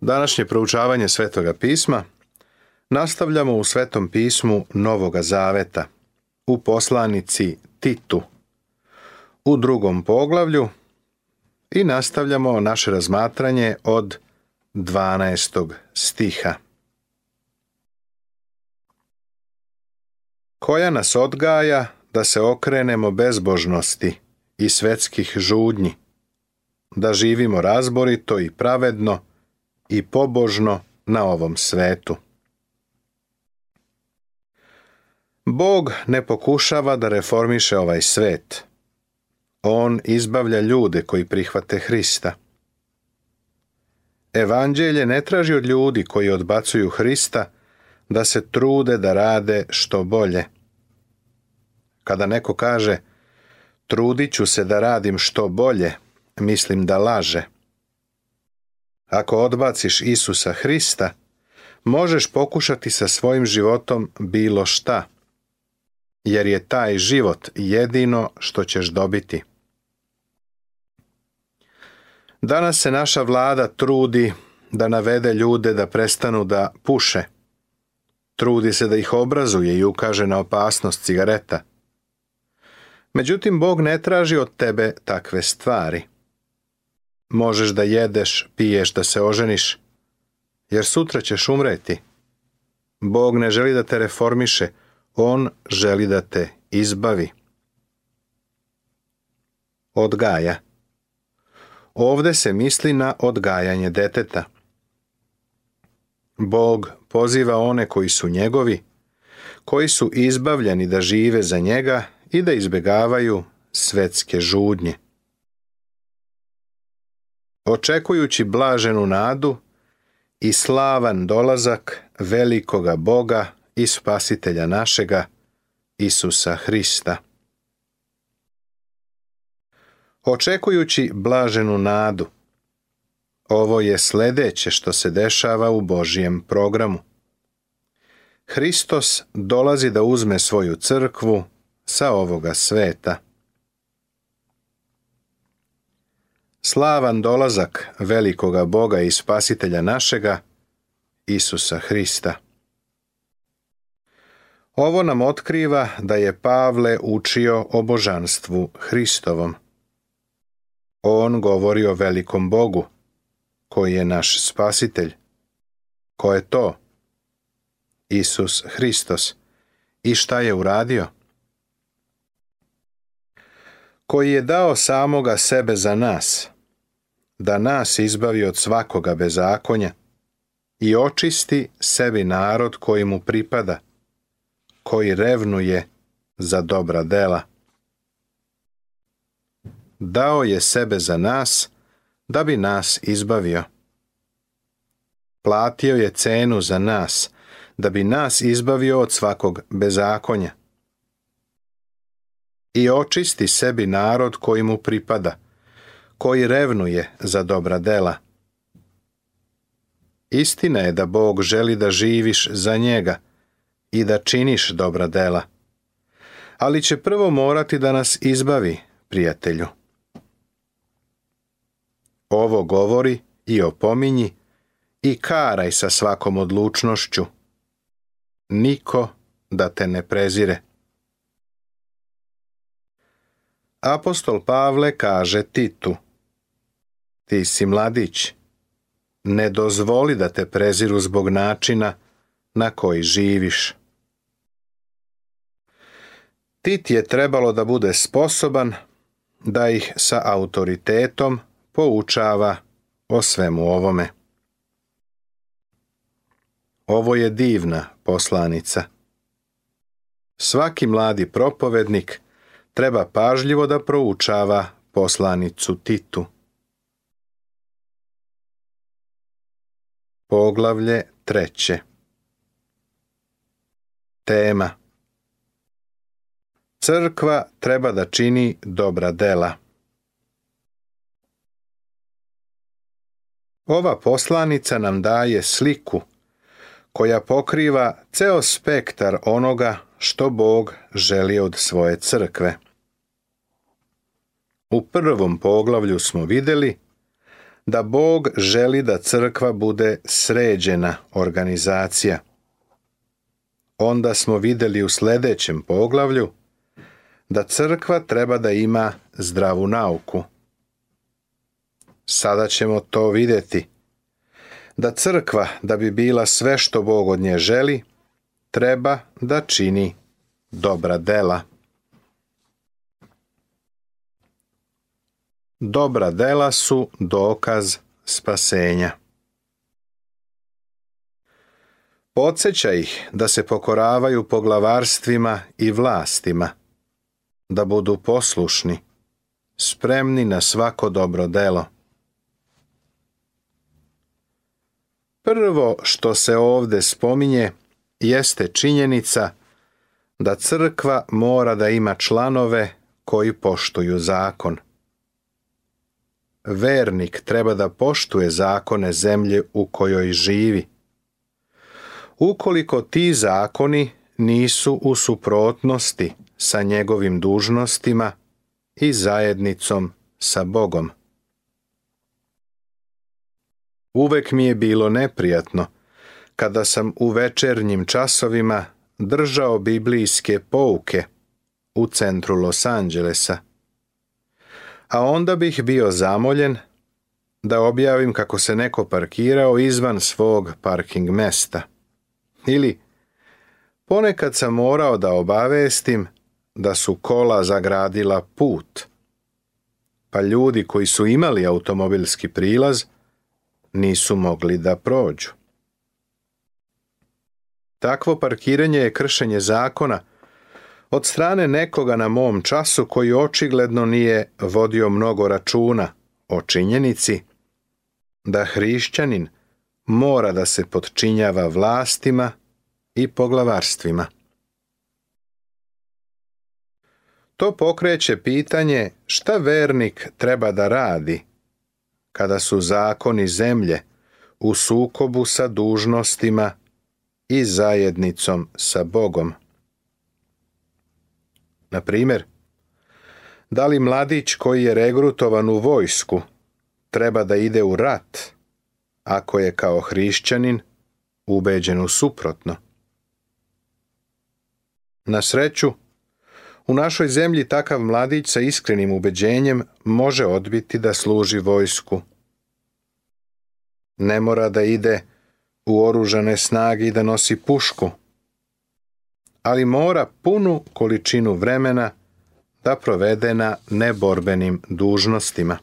Današnje proučavanje Svetoga pisma nastavljamo u Svetom pismu Novoga Zaveta, u poslanici Titu, u drugom poglavlju i nastavljamo naše razmatranje od 12. stiha. koja nas odgaja da se okrenemo bezbožnosti i svetskih žudnji, da živimo razborito i pravedno i pobožno na ovom svetu. Bog ne pokušava da reformiše ovaj svet. On izbavlja ljude koji prihvate Hrista. Evanđelje ne traži od ljudi koji odbacuju Hrista da se trude da rade što bolje. Kada neko kaže trudit ću se da radim što bolje, mislim da laže. Ako odbaciš Isusa Hrista, možeš pokušati sa svojim životom bilo šta, jer je taj život jedino što ćeš dobiti. Danas se naša vlada trudi da navede ljude da prestanu da puše – Trudi se da ih obrazuje i ukaže na opasnost cigareta. Međutim, Bog ne traži od tebe takve stvari. Možeš da jedeš, piješ, da se oženiš, jer sutra ćeš umreti. Bog ne želi da te reformiše, On želi da te izbavi. Odgaja Ovde se misli na odgajanje deteta. Bog poziva one koji su njegovi, koji su izbavljeni da žive za njega i da izbjegavaju svetske žudnje. Očekujući blaženu nadu i slavan dolazak velikoga Boga i spasitelja našega, Isusa Hrista. Očekujući blaženu nadu, ovo je sljedeće što se dešava u Božijem programu. Hristos dolazi da uzme svoju crkvu sa ovoga sveta. Slavan dolazak velikoga Boga i spasitelja našega, Isusa Hrista. Ovo nam otkriva da je Pavle učio o božanstvu Hristovom. On govori o velikom Bogu, koji je naš spasitelj. Ko je to? Isus Hristos. I šta je uradio? Koji je dao samoga sebe za nas, da nas izbavi od svakoga bezakonja i očisti sebi narod koji mu pripada, koji revnuje za dobra dela. Dao je sebe za nas, da bi nas izbavio. Platio je cenu za nas, da bi nas izbavio od svakog bezakonja. I očisti sebi narod koji mu pripada, koji revnuje za dobra dela. Istina je da Bog želi da živiš za njega i da činiš dobra dela. Ali će prvo morati da nas izbavi, prijatelju. Ovo govori i opominji i karaj sa svakom odlučnošću. Niko da te ne prezire. Apostol Pavle kaže Titu Ti si mladić, ne dozvoli da te preziru zbog načina na koji živiš. Tit je trebalo da bude sposoban da ih sa autoritetom poučava o svemu ovome. Ovo je divna poslanica. Svaki mladi propovednik treba pažljivo da proučava poslanicu Titu. Poglavlje treće Tema Crkva treba da čini dobra dela. Ova poslanica nam daje sliku koja pokriva ceo spektar onoga što Bog želi od svoje crkve. U prvom poglavlju smo vidjeli da Bog želi da crkva bude sređena organizacija. Onda smo vidjeli u sljedećem poglavlju da crkva treba da ima zdravu nauku. Sada ćemo to vidjeti. Da crkva, da bi bila sve što Bog od nje želi, treba da čini dobra dela. Dobra dela su dokaz spasenja. Podseća ih da se pokoravaju poglavarstvima i vlastima, da budu poslušni, spremni na svako dobro delo. Prvo što se ovdje spominje jeste činjenica da crkva mora da ima članove koji poštuju zakon. Vernik treba da poštuje zakone zemlje u kojoj živi. Ukoliko ti zakoni nisu u suprotnosti sa njegovim dužnostima i zajednicom sa Bogom. Uvek mi je bilo neprijatno kada sam u večernjim časovima držao biblijske pouke u centru Los Angelesa, A onda bih bio zamoljen da objavim kako se neko parkirao izvan svog parking mesta. Ili ponekad sam morao da obavestim da su kola zagradila put. Pa ljudi koji su imali automobilski prilaz – nisu mogli da prođu. Takvo parkiranje je kršenje zakona od strane nekoga na mom času koji očigledno nije vodio mnogo računa o činjenici da hrišćanin mora da se podčinjava vlastima i poglavarstvima. To pokreće pitanje šta vernik treba da radi kada su zakoni zemlje u sukobu sa dužnostima i zajednicom sa Bogom. Na primjer, da li mladić koji je regrutovan u vojsku treba da ide u rat ako je kao hrišćanin ubeđen u suprotno? Na sreću, u našoj zemlji takav mladić sa iskrenim ubeđenjem može odbiti da služi vojsku. Ne mora da ide u oružane snage i da nosi pušku, ali mora punu količinu vremena da provede na neborbenim dužnostima.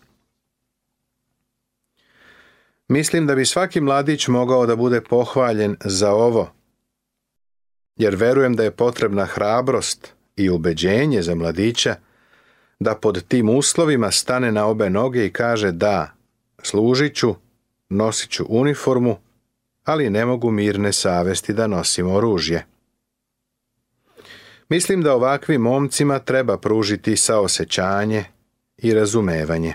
Mislim da bi svaki mladić mogao da bude pohvaljen za ovo, jer verujem da je potrebna hrabrost – i ubeđenje za mladića da pod tim uslovima stane na obe noge i kaže da služit ću, nosit ću uniformu, ali ne mogu mirne savesti da nosim oružje. Mislim da ovakvim momcima treba pružiti saosećanje i razumevanje.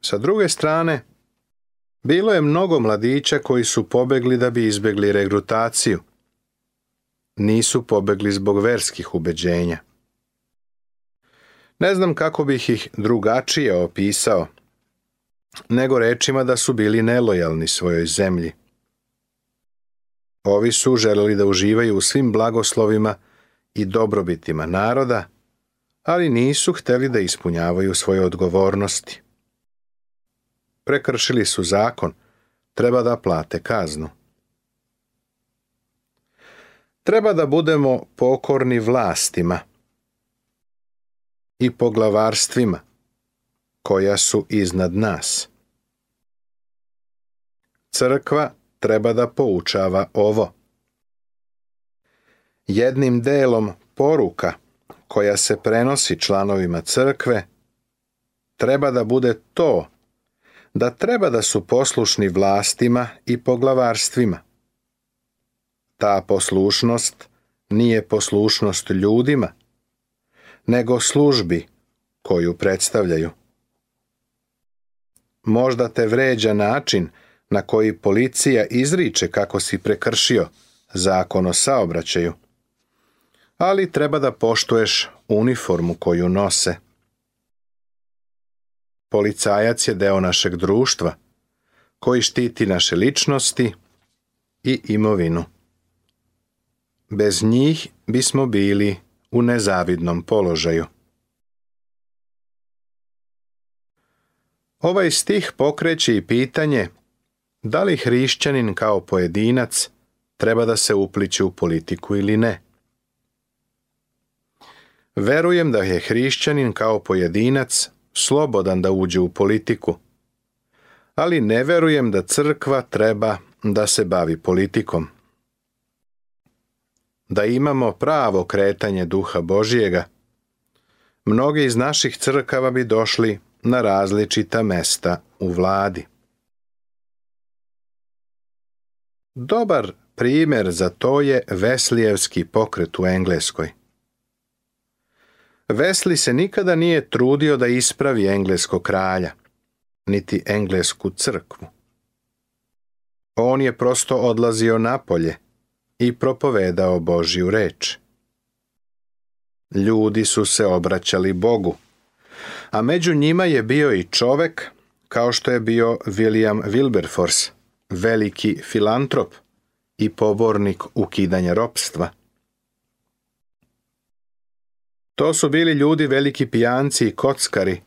Sa druge strane, bilo je mnogo mladića koji su pobegli da bi izbjegli regrutaciju, nisu pobegli zbog verskih ubeđenja. Ne znam kako bih ih drugačije opisao, nego rečima da su bili nelojalni svojoj zemlji. Ovi su želeli da uživaju u svim blagoslovima i dobrobitima naroda, ali nisu hteli da ispunjavaju svoje odgovornosti. Prekršili su zakon, treba da plate kaznu treba da budemo pokorni vlastima i poglavarstvima koja su iznad nas. Crkva treba da poučava ovo. Jednim delom poruka koja se prenosi članovima crkve treba da bude to da treba da su poslušni vlastima i poglavarstvima. Ta poslušnost nije poslušnost ljudima, nego službi koju predstavljaju. Možda te vređa način na koji policija izriče kako si prekršio zakon o saobraćaju, ali treba da poštuješ uniformu koju nose. Policajac je deo našeg društva koji štiti naše ličnosti i imovinu. Bez njih bismo bili u nezavidnom položaju. Ovaj stih pokreće i pitanje da li hrišćanin kao pojedinac treba da se upliči u politiku ili ne. Verujem da je hrišćanin kao pojedinac slobodan da uđe u politiku, ali ne verujem da crkva treba da se bavi politikom da imamo pravo kretanje duha Božijega, mnogi iz naših crkava bi došli na različita mesta u vladi. Dobar primjer za to je Veslijevski pokret u Engleskoj. Vesli se nikada nije trudio da ispravi engleskog kralja, niti englesku crkvu. On je prosto odlazio napolje, i propovedao Božju reč. Ljudi su se obraćali Bogu, a među njima je bio i čovek kao što je bio William Wilberforce, veliki filantrop i pobornik ukidanja ropstva. To su bili ljudi veliki pijanci i kockari,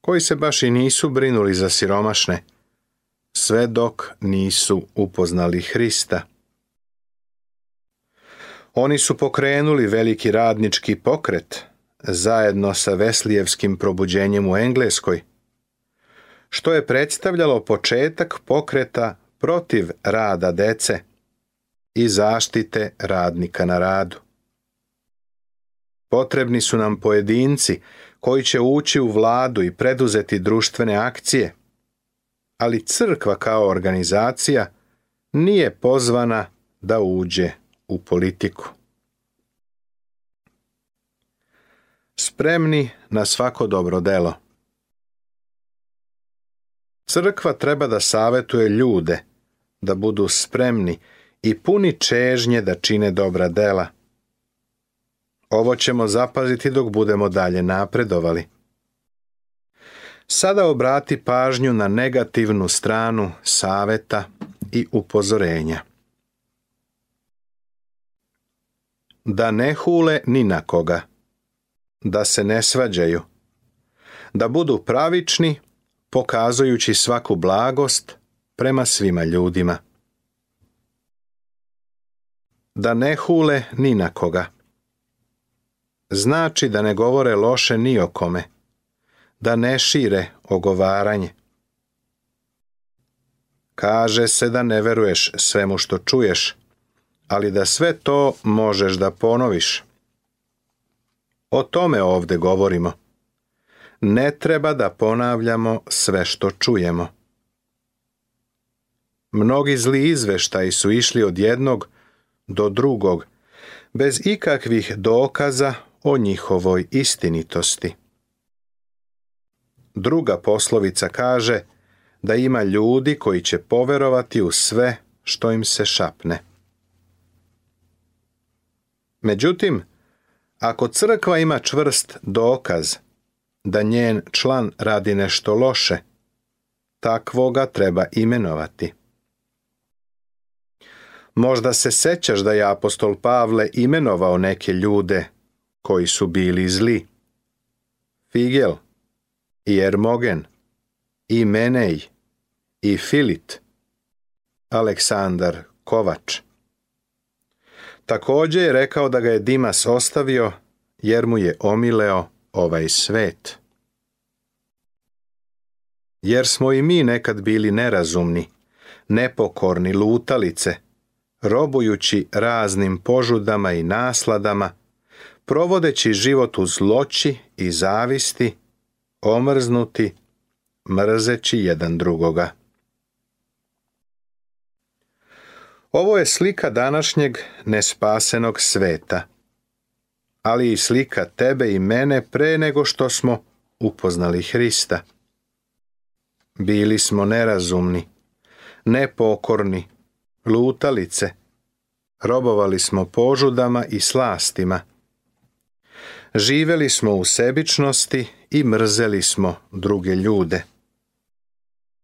koji se baš i nisu brinuli za siromašne, sve dok nisu upoznali Hrista. Oni su pokrenuli veliki radnički pokret zajedno sa Veslijevskim probuđenjem u Engleskoj, što je predstavljalo početak pokreta protiv rada dece i zaštite radnika na radu. Potrebni su nam pojedinci koji će ući u vladu i preduzeti društvene akcije, ali crkva kao organizacija nije pozvana da uđe u politiku. Spremni na svako dobro delo. Crkva treba da savetuje ljude da budu spremni i puni čežnje da čine dobra dela. Ovo ćemo zapaziti dok budemo dalje napredovali. Sada obrati pažnju na negativnu stranu saveta i upozorenja. da ne hule ni na koga, da se ne svađaju, da budu pravični, pokazujući svaku blagost prema svima ljudima. Da ne hule ni na koga. Znači da ne govore loše ni o kome, da ne šire ogovaranje. Kaže se da ne veruješ svemu što čuješ, ali da sve to možeš da ponoviš. O tome ovde govorimo. Ne treba da ponavljamo sve što čujemo. Mnogi zli izveštaji su išli od jednog do drugog, bez ikakvih dokaza o njihovoj istinitosti. Druga poslovica kaže da ima ljudi koji će poverovati u sve što im se šapne. Međutim, ako crkva ima čvrst dokaz da njen član radi nešto loše, takvoga treba imenovati. Možda se sećaš da je apostol Pavle imenovao neke ljude koji su bili zli. Figel, i Ermogen, i Menej, i Filit, Aleksandar Kovač. Također je rekao da ga je Dimas ostavio jer mu je omileo ovaj svet. Jer smo i mi nekad bili nerazumni, nepokorni lutalice, robujući raznim požudama i nasladama, provodeći život u zloći i zavisti, omrznuti, mrzeći jedan drugoga. Ovo je slika današnjeg nespasenog sveta, ali i slika tebe i mene pre nego što smo upoznali Hrista. Bili smo nerazumni, nepokorni, lutalice, robovali smo požudama i slastima. Živeli smo u sebičnosti i mrzeli smo druge ljude.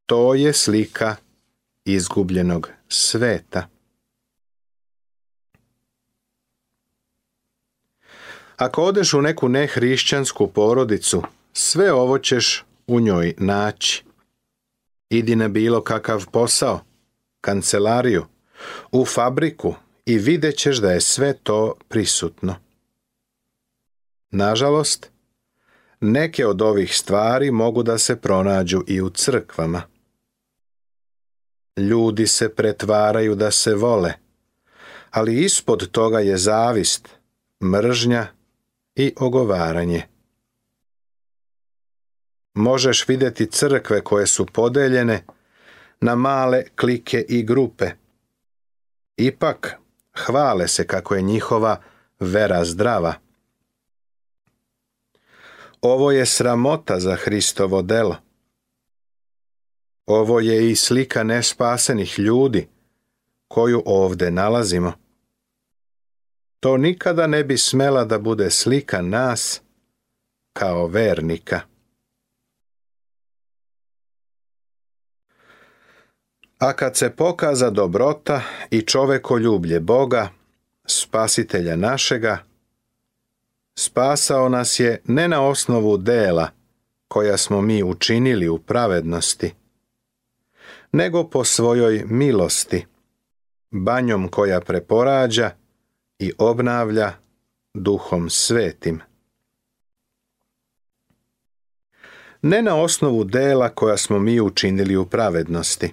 To je slika izgubljenog sveta. Ako odeš u neku nehrišćansku porodicu, sve ovo ćeš u njoj naći. Idi na bilo kakav posao, kancelariju, u fabriku i vidjet ćeš da je sve to prisutno. Nažalost, neke od ovih stvari mogu da se pronađu i u crkvama. Ljudi se pretvaraju da se vole, ali ispod toga je zavist, mržnja i ogovaranje. Možeš vidjeti crkve koje su podeljene na male klike i grupe. Ipak hvale se kako je njihova vera zdrava. Ovo je sramota za Hristovo delo. Ovo je i slika nespasenih ljudi koju ovdje nalazimo. To nikada ne bi smela da bude slika nas kao vernika. A kad se pokaza dobrota i ljublje Boga, spasitelja našega, spasao nas je ne na osnovu dela koja smo mi učinili u pravednosti, nego po svojoj milosti, banjom koja preporađa i obnavlja duhom svetim. Ne na osnovu dela koja smo mi učinili u pravednosti.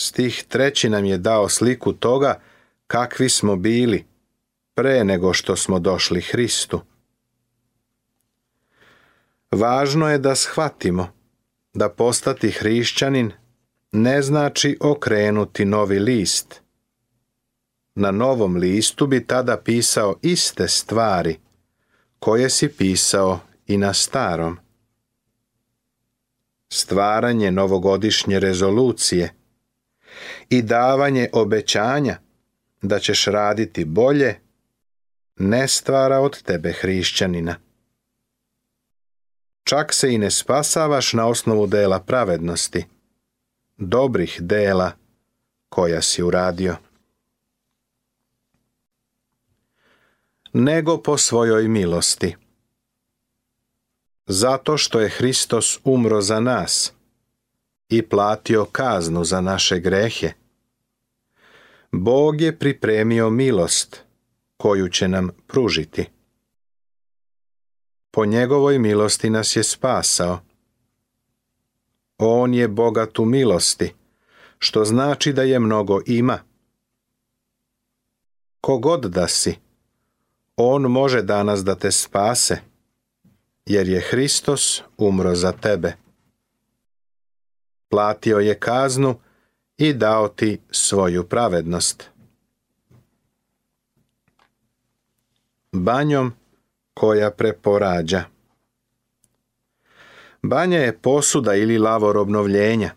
Stih treći nam je dao sliku toga kakvi smo bili pre nego što smo došli Hristu. Važno je da shvatimo da postati hrišćanin ne znači okrenuti novi list – na novom listu bi tada pisao iste stvari koje si pisao i na starom. Stvaranje novogodišnje rezolucije i davanje obećanja da ćeš raditi bolje ne stvara od tebe hrišćanina. Čak se i ne spasavaš na osnovu dela pravednosti, dobrih dela koja si uradio. nego po svojoj milosti. Zato što je Hristos umro za nas i platio kaznu za naše grehe, Bog je pripremio milost koju će nam pružiti. Po njegovoj milosti nas je spasao. On je bogat u milosti, što znači da je mnogo ima. Kogod da si, on može danas da te spase, jer je Hristos umro za tebe. Platio je kaznu i dao ti svoju pravednost. Banjom koja preporađa Banja je posuda ili lavor obnovljenja.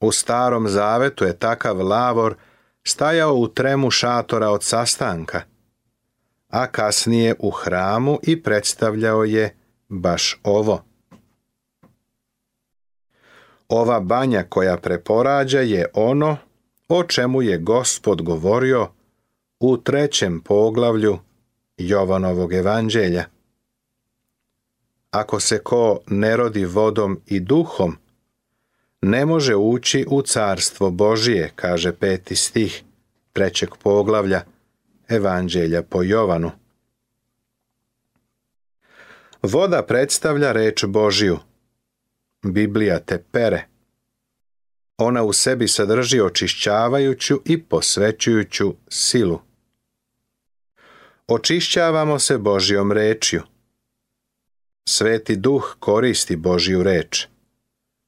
U starom zavetu je takav lavor stajao u tremu šatora od sastanka, a kasnije u hramu i predstavljao je baš ovo. Ova banja koja preporađa je ono o čemu je gospod govorio u trećem poglavlju Jovanovog evanđelja. Ako se ko ne rodi vodom i duhom, ne može ući u carstvo Božije, kaže peti stih trećeg poglavlja. Evanđelja po Jovanu. Voda predstavlja reč Božiju. Biblija te pere. Ona u sebi sadrži očišćavajuću i posvećujuću silu. Očišćavamo se Božjom rečju. Sveti duh koristi Božju reč.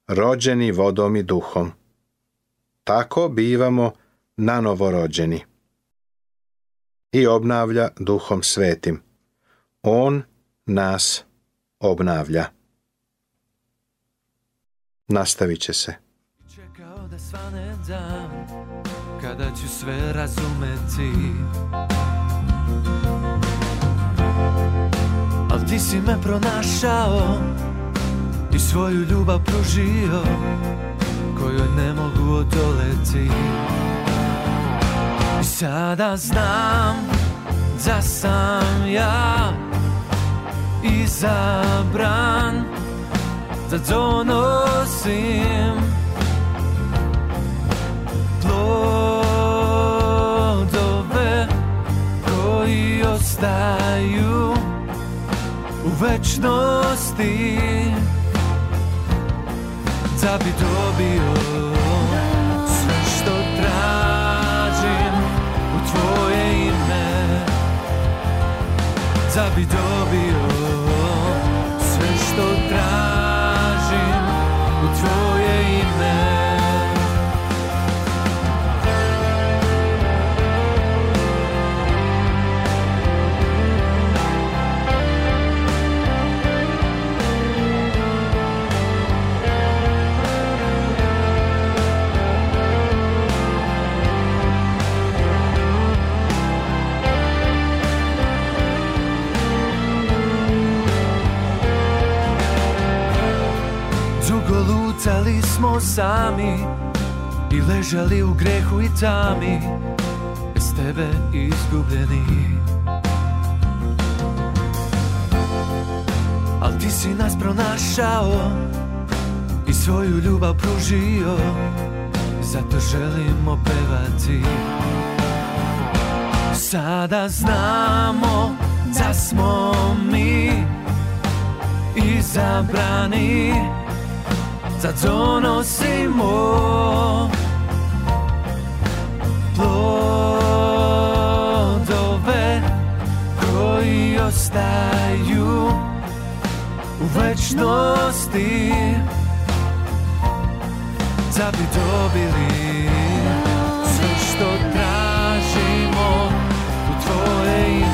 Rođeni vodom i duhom. Tako bivamo nanovo rođeni i obnavlja duhom svetim. On nas obnavlja. Nastavit će se. Čekao da kada ću sve razumeti. Al ti si me pronašao i svoju ljubav pružio, kojoj ne mogu odoleti. I sada znam da sam ja izabran da donosim plodove koji ostaju u večnosti da bi dobio Dabidobi Pucali smo sami i ležali u grehu i tami Bez tebe izgubljeni Al ti si nas pronašao i svoju ljubav pružio Zato želimo pevati Sada znamo da smo mi izabrani Sad donosimo plodove koji ostaju u večnosti da bi dobili sve što tražimo u tvoje ime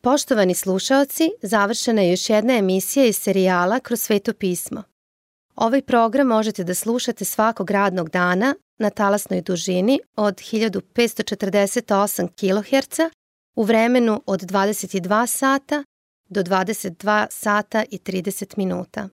Poštovani slušaoci, završena je još jedna emisija iz serijala Kroz sveto pismo. Ovaj program možete da slušate svakog radnog dana na talasnoj dužini od 1548 kHz u vremenu od 22 sata do 22 sata i 30 minuta.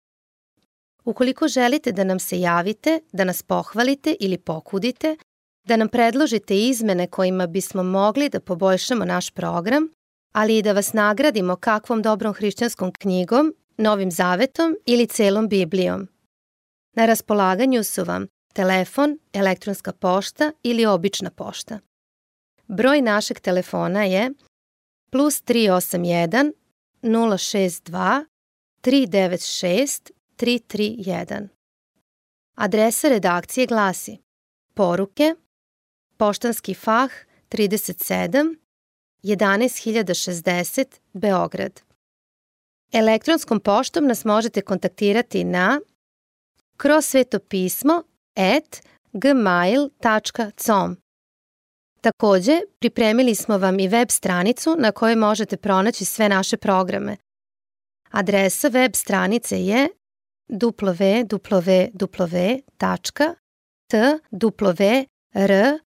Ukoliko želite da nam se javite, da nas pohvalite ili pokudite, da nam predložite izmene kojima bismo mogli da poboljšamo naš program, ali i da vas nagradimo kakvom dobrom hrišćanskom knjigom, Novim Zavetom ili celom Biblijom. Na raspolaganju su vam telefon, elektronska pošta ili obična pošta. Broj našeg telefona je plus 381 062 396 331. Adresa redakcije glasi poruke Poštanski fah 37 11060 Beograd. Elektronskom poštom nas možete kontaktirati na kroz gmail.com. Također, pripremili smo vam i web stranicu na kojoj možete pronaći sve naše programe. Adresa web stranice je www.twr.com